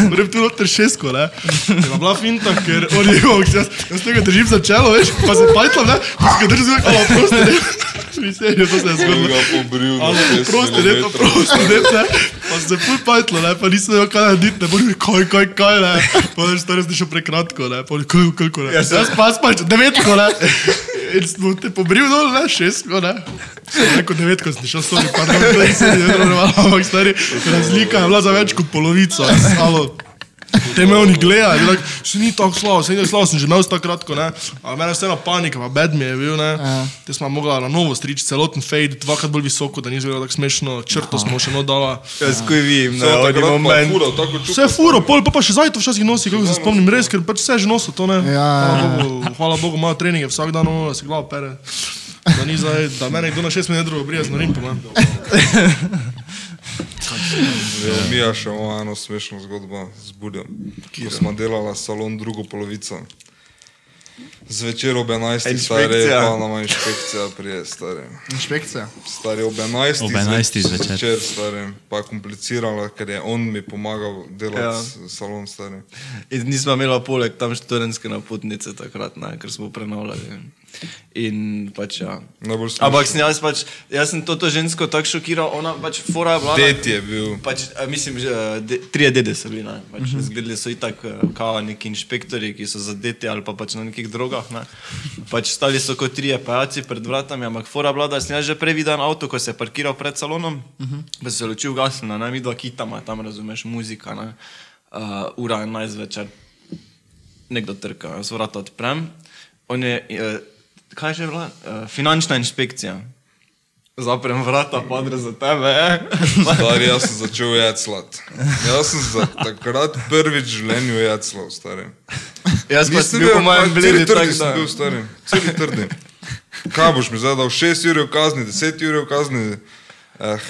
Moram tu noter šesko, ne. Je pa bila finta, ker on je imel, jaz, jaz tega držim za čelo, veš, pa se pajtlam, ne, pa se ga držim, ala, prosti, ne. Mi se je, to se je zgodilo. ga pobril Ali prosti, ne, to prosti, ne, ne. Pa se je ful pajtlo, ne, pa nisem vedel, kaj narediti, ne, morem, kaj, kaj, kaj, ne. Pa je stari zdaj šel prekratko, ne, pa je kaj, koliko, ne. Jaz pa spal, devetko, ne. In smo te pobril dol, ne, šestko, ne. Sem rekel devetko, sem šel sorry, pardon, da se je normalno, ampak stari, razlika je bila za več kot polovico, alo. Te me oni gledajo, tak, se ni tako slabo, se ni slabo, sem že imel tako kratko, ne. A mene vseeno panika, pa bed mi je bil, ne. Te smo mogla na novo striči, celoten fade, dvakrat bolj visoko, da ni izgledalo tako smešno, črto smo še no dala. Jaz ko vidim, Vse na oni moment. čutim. Vse je furo, pol pa, pa še zajto včasih nosi, kako se spomnim, res, ker pač vse že nosil to, ne. Ja, hvala, ja, Bogu, hvala Bogu, imajo treninge vsak dan, ono, da se glava pere. Da ni zdaj, da mene kdo na šest minut drugo brije z narim, pa ne. Ja, Mija še ima eno smešno zgodbo z Budjo. Ko smo delali salon drugo polovico. Zvečer ob 11. stari, Inšpekcija. pa nama inšpekcija prije, stari. Inšpekcija. Stari ob 11. Ob 11. zve- zvečer. zvečer, stari. Pa je komplicirala, ker je on mi pomagal delati Ja. salon, stari. In nismo imeli poleg tam študenske napotnice takrat, ne, ker smo prenavljali. In pač ja. Najbolj smešno. Ampak sem jaz pač, jaz sem toto žensko tako šokiral, ona pač fora je bila. Det je bil. Pač, mislim, že eh, de, trije dede so bili, ne. pač, uh -huh. zgledali so itak eh, kao neki inšpektori, ki so zadeti ali pa pač na nekih drogah. Ne. Pač stali so kot trije pajaci pred vratami, ampak fora je bila, da sem jaz že prej videl avto, ko se je parkiral pred salonom, uh -huh. pa se je ločil gasno, ne, mi dva kitama, tam razumeš, muzika, ne. Uh, ura 11 večer, nekdo trka, jaz vrata odprem. On je, kaj že je bila? Eh, finančna inšpekcija. Zaprem vrata, padre za tebe. Eh? Stari, jaz sem začel jeclat. Jaz sem za takrat prvič v življenju jeclal, stari. Jaz pa sem bil po mojem celi trdi sem bil, stari. Celi trdi. Kaj boš mi zdaj dal? 6 ur kazni, 10 ur kazni. Eh,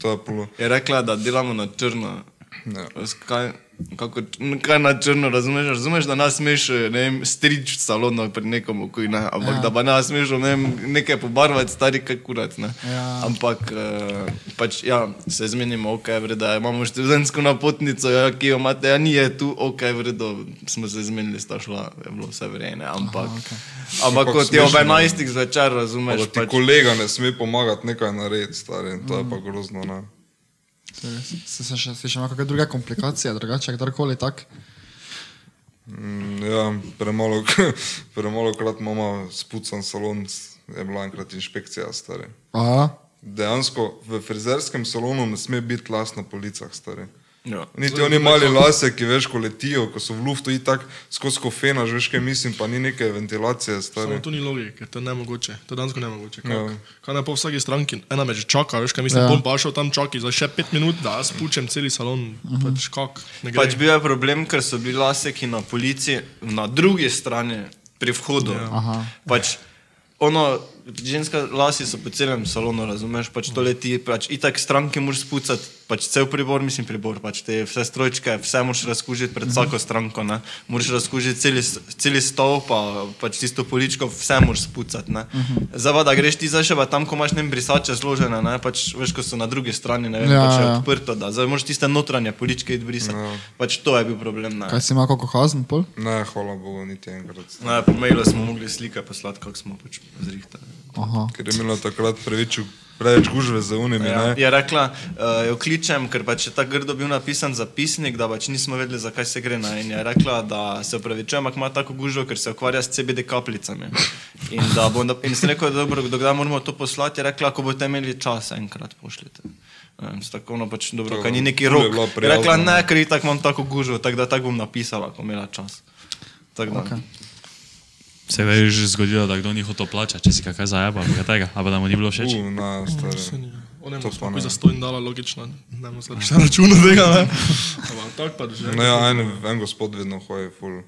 to je polo. Je rekla, da delamo na črno. Ja. Veš, Kaj, kako, kaj na črno razumeš? Razumeš, da nas smeš ne vem, strič v salonu pri nekomu, ki ne, ampak ja. da pa nas smeš ne vem, nekaj pobarvati, stari kaj kurat. Ne. Ja. Ampak uh, pač, ja, se zmenimo, ok, vreda, imamo študentsko napotnico, ja, ki jo imate, ja, ni je tu, ok, vredo, smo se zmenili, sta šla, je bilo vse vrejene, ampak, Aha, okay. ampak Ampak kot je ob smešno. 11. zvečer, razumeš, pač, kolega ne sme pomagati nekaj narediti, stari. To je pa grozno, ne. Se, se, še, se še ima kakšne druge komplikacije, drugače, kdorkoli tak. Mm, Ja, premalo, premalo krat imamo spucan salon, je bila enkrat inšpekcija, stari. Aha. Dejansko v frizerskem salonu ne sme biti las na policah, stari. Ja. Niti oni mali lase, ki veš, ko letijo, ko so v luftu in tako skozi kofena, že veš, kaj mislim, pa ni neke ventilacije, stari. Samo to ni logike, to je nemogoče, to je dansko nemogoče. Kaj, Ja. kaj ne po vsaki stranki, ena me že čaka, veš, kaj mislim, Ja. ja. bom pa šel tam čakati za še pet minut, da jaz pučem celi salon, uh -huh. pač kak, ne. Pač bil je problem, ker so bili laseki na policiji na drugi strani pri vhodu. Aha. Pač, ono, ženska lasi so po celem salonu, razumeš, pač to leti, pač itak stranke moraš spucati, pač cel pribor, mislim pribor, pač te vse strojčke, vse moraš razkužiti pred vsako stranko, ne. Moraš razkužiti celi, celi stol, pa pač tisto poličko, vse moraš spucati, ne. Zdaj pa, da greš ti zdaj še pa tam, ko imaš ne brisače zložene, ne, pač veš, ko so na drugi strani, ne vem, Ja, pač je ja. odprto, da zdaj moraš tiste notranje poličke iti brisati. Ja. Pač to je bil problem, ne. Kaj si ima kako kazen, pol? Ne, hvala Bogu, niti enkrat. No, po mailu smo mogli slike poslati, kako smo pač zrihtali. Aha. Ker je imela takrat preveč preveč gužve za unimi, Ja, ne. je rekla, uh, jo kličem, ker pač je tako grdo bil napisan zapisnik, da pač nismo vedeli, zakaj se gre. Ne? In je rekla, da se upravičujem, ampak ima tako gužvo, ker se ukvarja s CBD kapljicami. In, da bo, in sem rekel, da dobro, dokdaj moramo to poslati, je rekla, ko boste imeli čas, enkrat pošljite. Um, tako ono pač dobro, kaj ni neki je rok. Je Rekla, ne, ker itak imam tako gužvo, tako da tako bom napisala, ko imela čas. Tako da. Okay. Se je že zgodilo, da kdo ni hotel plačati, če si kaj zajeba, ali kaj tega, ali da mu ni bilo všeč. U, na, stari. One To smo ne. takoj zastojn dala, logično, ne bomo se računa tega, ne. Ampak tako pa že. No, ja, en, en gospod vedno hoje, ful.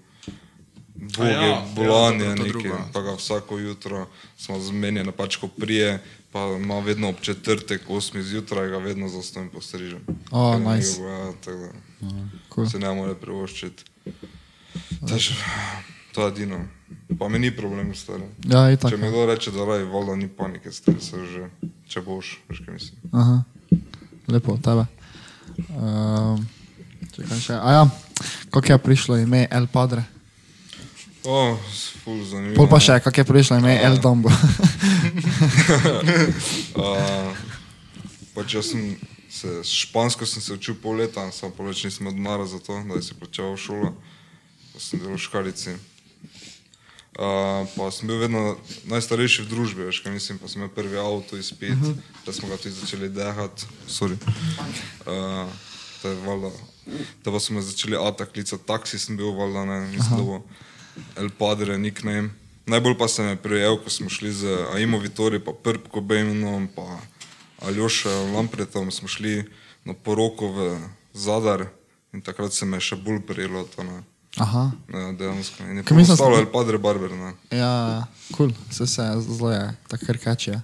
Bogi, ja, ja, bolan ja, je dobro, to neki, pa ga vsako jutro smo zmenjeni, pač ko prije, pa ima vedno ob četrtek, osmi zjutraj, ga vedno zastojim postrižem. O, Ker ne nice. ga bo, Ja, tako da Cool. se ne more privoščiti. Tež, to je edino. Pa mi ni problem, stari. Ja, itak. Če mi kdo reče, da raj, voda ni panike, stari se že, če boš, veš kaj mislim. Aha. Lepo, tebe. Um, čakaj še. A ja, kako je prišlo ime El Padre? O, ful zanimivo. Pol pa še, kako je prišlo ime El Dombo? Uh, pač jaz sem se, špansko sem se učil pol leta, samo pol več nisem imel denarja za to, da si plačal šolo, pa sem delal v škarici. Uh, pa sem bil vedno najstarejši v družbi, veš, kaj mislim, pa sem imel prvi avto izpit, uh -huh. da smo ga tudi začeli dehati, sorry. Uh, to je valjda, da pa smo začeli ata klicati, taksi sem bil, valjda ne, mislim, da bo El Padre, nickname. Najbolj pa se me prijel, ko smo šli z Aimo Vitori, pa Prpko Bejmenom, pa Aljoša Lampretom, smo šli na poroko v Zadar in takrat se me še bolj prijelo to, ne. Aha. Ja, dejansko. In je Kaj mislim, postalo da- El Padre Barber, ne. Ja, kul, cool. se se zelo je, tako krkač je.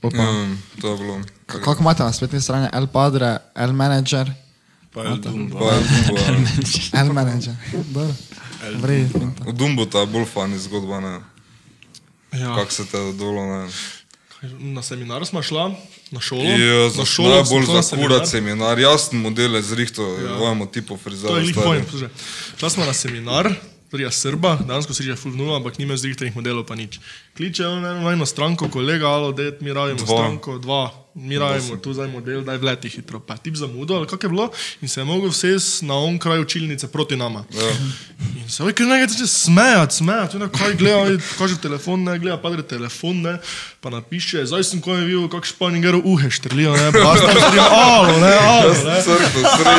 Pol pa- Ja, to je bilo. Kako imate na spletni strani El Padre, El Manager, Pa je Dumbo. Pa je Dumbo, ja. El Manager. Dobro. Vrej, finta. V Dumbo ta je bolj fani zgodba, ne. Ja. Kako se te dolo, ne. Na seminar smo šla, na šolo. Ja, na za šolo najbolj sem za kurat seminar. seminar, jasen model je zrihto, vojamo tipo To frizera. je lih stari. pojem, poslušaj. Šla smo na seminar, prija Srba, danes se že full nula, ampak nima zrihtanih modelov pa nič. Kliče eno eno stranko, kolega, alo, det, mi rabimo stranko, dva, mi rabimo tu zdaj model, daj vleti hitro. Pa tip zamudo, ali kak je bilo, in se je mogel vses na on kraj učilnice proti nama. Ja. Se oj, ker nekaj začne smejati, smejati, na kaj gleda, kaže telefon, ne, gleda, padre telefon, ne, pa napiše, zdaj sem ko je videl, kak španiger uhe štrlijo, ne, pa tam sedim, alo, ne, alo, ne.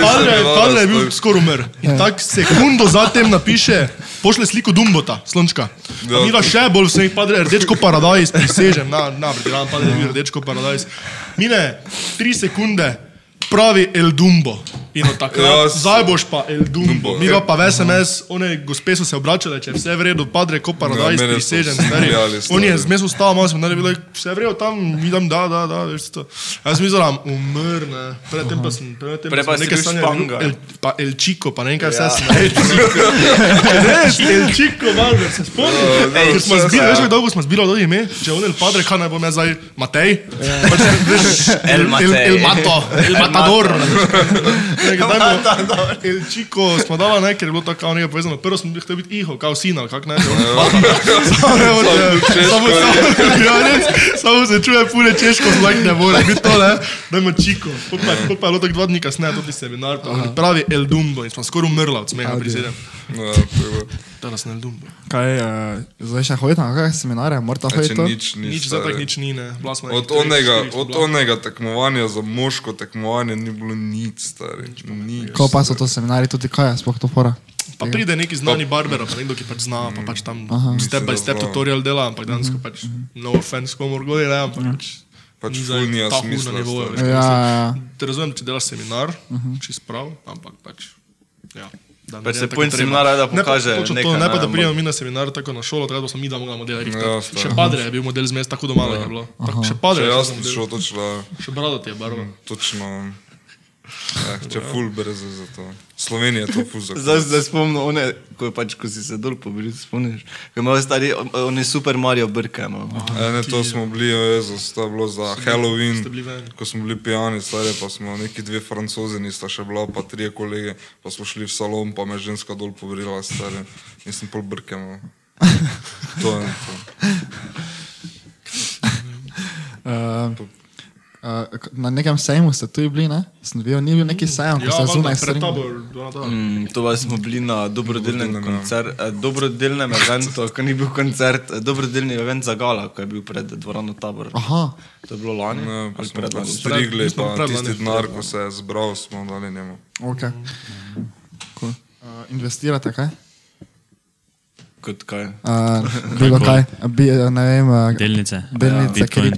Padre, padre je bil skoraj umr. In tako sekundo zatem napiše, pošle sliko Dumbota, slončka. Ja. Ja. Mira še bolj vse, padre, rdečko paradajz, prisežem, na, na, pretiram, padre je bil rdečko paradajz. Mine tri sekunde, pravi El Dumbo. In takrat, Ja, ja, zdaj boš pa El Dumbo. Dumbo, Mi ja. pa v SMS, one gospe so se obračale, če je vse v redu, padre, ko paradajz, Ja, so prisežem, vsi stari. On je zmes vstal, malo smo naredili, vse v redu tam, mi dam, da, da, da, veš to. Jaz sem mislil, umr, ne. Predtem pa sem, predtem pa sem nekaj sanjal. El, pa El Chico, pa ne vem kaj vse Ja. sem. El Chico. Res, El Chico, Valver, se spomnim. Ja, ja. veš, kako dolgo smo zbili od ime, če on El Padre, kaj naj bom jaz zdaj, Matej? Pač, El Matej. El Mato, El Matador. Matador. El Chico smo dala, ne, ker je bilo tako nekaj povezano. Prvo sem bil hotel biti iho, kao sina, kak ne. Samo se čuje pune češko, zlak ne more biti to, ne. Dajmo Chico. Pol pa je bilo tako dva dni kasneje, tudi seminar, pravi El Dumbo in smo skoraj umrla od smeha pri sedem. Ja, je bilo. Danes ne Dumbo. Kaj, uh, zdaj še hodite na kakšne Če hoditi to? nič, nič, Nič za tak stari. nič ni, ne. Od treh, onega, štirih od onega tekmovanja za moško tekmovanje ni bilo nič, stari. Nič. Ko pa so to seminari, tudi kaj je, sploh to fora? Pa pride neki znani barber, pa nekdo, ki pač zna, pa pač tam step by step tutorial dela, ampak dejansko pač no offense komorkoli, ne, ampak pač Pač ni ful zdaj nima ta huda smisla, kaj Ja, mislim. ja. Te razumem, če delaš seminar, čist prav, ampak pač, ja. Da naredi se tako point treba. seminara je, da Ne pa- pokaže točno to, nekaj, Ne pa, ne, da prijemo mi na seminar tako na šolo, pa smo mi da mogla modela Ja, rihtati. stari. Še padre je bil model zmes, tako doma je bilo. Tako, Še padre je model. šel točno, Še brado ti je barva. točno, eh, če ful brez za to. Slovenija je to ful za Zdaj se spomnim, one, ko, je pač, ko si se dol pobril, spomniš. Ko imajo stari, oni super Mario Brke. No. E, ne, to smo bili, Jezus, to je bilo za Halloween, ste bili ko smo bili pijani, stari, pa smo neki dve francozi, nista še bila, pa trije kolege, pa smo šli v salon, pa me je ženska dol povrila, stari, in sem pol brkemal. To je to. Uh, Uh, na nekem sejmu ste tu bili, ne? Sem videl, ni bil neki sejem, ko Ja, ste zunaj pred tabor, do na to. Mm, to pa smo bili na dobrodelnem Dobrodelnem, ja. koncertu, eh, dobrodelnem eventu, ko ni bil koncert, eh, dobrodelni event za Gala, ko je bil pred dvorano tabor. Aha, To je bilo lani Ne, pa ali smo pred lani. strigli, smo pa predlani. tisti denar, ko se je zbral, smo dali njemu. ok. Cool. Uh, investirate kaj? Kot kaj? Uh, bilo kaj, bi, ne vem, uh, Delnice. delnice, Ja. Bitcoin.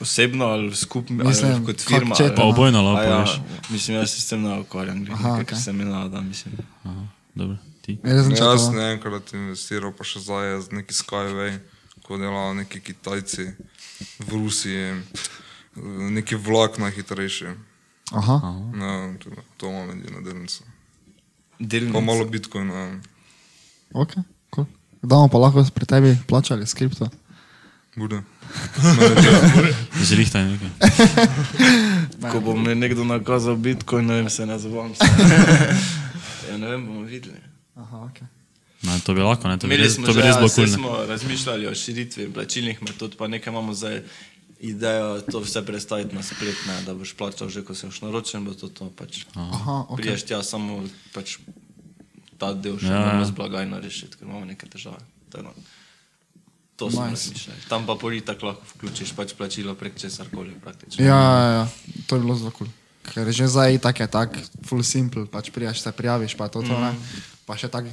Osebno ali skupno, ali kot firma. četa, ali- Pa obojno lahko ja, mislim, jaz se s tem ne ukvarjam, okay. sem imel, da mislim. Aha, dobro, ti. Jaz sem Jaz čakal. sem enkrat investiral, pa še zdaj je z neki Skyway, ko delajo neki Kitajci v Rusiji, neki vlak najhitrejši. Aha, No, to, to imam edino delnico. Delnice. Pa malo Bitcoina. ok, cool. Da bomo pa lahko pri tebi plačali s kripto. Bude. Zrihtaj nekaj. Ko bo mi nekdo nakazal Bitcoin, ne vem, se ne zabavam. ja, ne vem, bomo videli. Aha, ok. No, to bi lahko, ne? To bi Imeli res, to bi res ja, bilo kul. smo razmišljali o širitvi plačilnih metod, pa nekaj imamo zdaj idejo to vse predstaviti na splet, ne, da boš plačal že, ko se boš naročen, bo to to pač. Aha, ok. Priješ tja samo pač ta del še Ja, ja, ja. moramo z blagajno rešiti, ker imamo neke težave. Tako da, To smo Nice. razmišljali. Tam pa poli tako lahko vključiš pač plačilo prek česar koli praktično. Ja, ja, ja, to je bilo zelo kul. Cool. Ker že zdaj tak je tak, full simple, pač prijaš se prijaviš, pa to, to Mhm. ne. Pa še tak,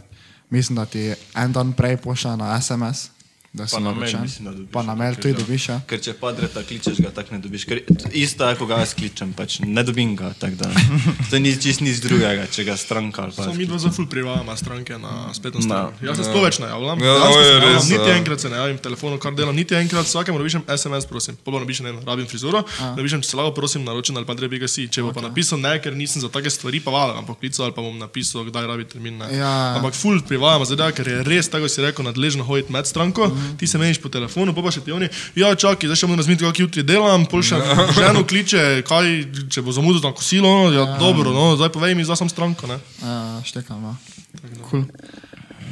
mislim, da ti en dan prej pošlja na SMS, da si Pa na mail naročen. mislim, da dobiš. Pa na mail ker tudi ga- dobiš, ja. Ker če padreta kličeš, ga tako ne dobiš. Ker isto je, ko ga jaz kličem, pač ne dobim ga. tako Da, to ni čist nič drugega, če ga stranka ali pa. Samo mi dva za ful privajamo stranke na spletno stran. No. Jaz se sploh več ne javljam. Ja, je se ne javljam, Niti ja. enkrat se ne javim telefonu, kar delam, niti enkrat, vsakemu napišem SMS, prosim. Pa bo napišem, ne rabim frizuro, napišem, če se lahko prosim naročen ali pa treba si. Če bo pa napisal ne, ker nisem za take stvari pa valen, ampak klical ali pa bom napisal, kdaj rabi termin. Ne. Ja. Ampak ful privajamo zdaj, ker je res, tako si rekel, nadležno hoditi med stranko, Mhm. ti se meniš po telefonu, pa pa še ti oni, ja, čakaj, zdaj še moram razmisliti, kako jutri delam, pol še ženo kliče, kaj, če bo zamudil na kosilo, no, ja, dobro, no, zdaj povej mi, zdaj sem stranko, ne. Ja, štekam, ja. Cool.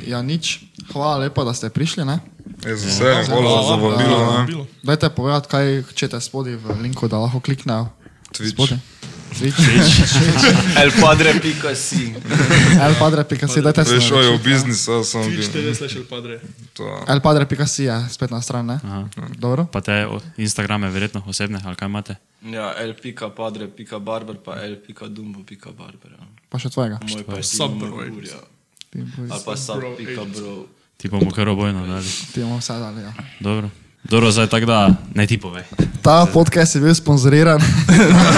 Ja, nič. Hvala lepa, da ste prišli, ne? Je za vse, hvala za vabilo. ne. Dajte povedati, kaj čete spodaj v linku, da lahko kliknejo. Twitch. Spodaj. Twitch. El padre pika si. El padre pika si, dajte se. Šel je v biznis, jaz sem Twitch bil. TV slash El Padre. To, El padre pika si je spet na stran, ne? Aha. Dobro. Pa te Instagrame verjetno osebne, ali kaj imate? Ja, el pika padre pika barber, pa el pika dumbo pika barber. Ja. Pa še tvojega. Moj pa je Sub Simon bro, Gur, ja. Ali pa sub pika bro. Ti bomo kar obojno dali. Ti bomo vse dali, ja. Dobro. Dobro, zdaj tako da ne ti povej. Ta podcast je bil sponzoriran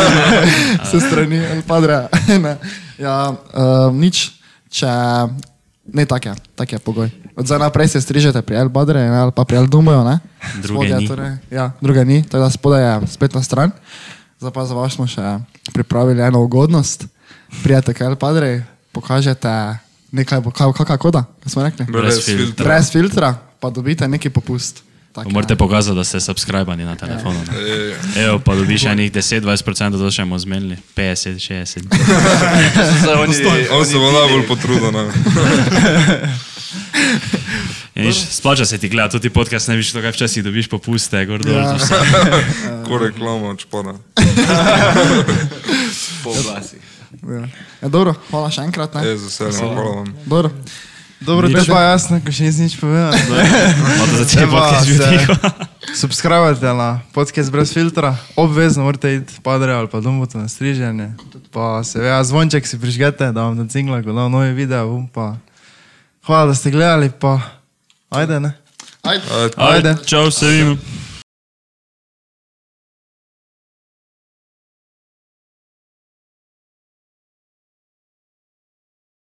s strani El Padre. ne. Ja, uh, nič, če ne tak je, tak je pogoj. Od zdaj naprej se strižete pri El Padre ne, ali pa pri Spodaj, ni. Torej, ja, ni, tako da spodaj je spletna stran. Zdaj pa za vas smo še pripravili eno ugodnost. Prijete k El Padre, pokažete nekaj, kaj, kakva koda, kaj smo rekli? Brez filtra. Brez filtra, pa dobite neki popust. Tak, Pa morate pokazati, da ste subskrbani na telefonu. ne. Ej, Evo, pa dobiš enih 10-20%, to še bomo zmenili. 50-60. Zdaj oni, On se bo najbolj potrudil. Ja, Splača se ti gledati, tudi podcast ne viš, to kaj včasih dobiš popuste, gor dol. Ja. Ko reklama odšpada. po glasih. Ja. Ja, dobro, hvala še enkrat. Ne? Je za vse, hvala vam. Dobro. Dobro, to je pa jasno, ko še nisi nič povedal. Malo za cel Evo, podcast bil se- tiho. Subskrbite na podcast brez filtra, obvezno morate iti padre ali pa domov na striženje. Pa seveda zvonček si prižgete, da vam na cingla, ko dam novi video. bom Pa... Hvala, da ste gledali, pa ajde ne. Ajde. Ajde. Ajde. Čau, se vidimo.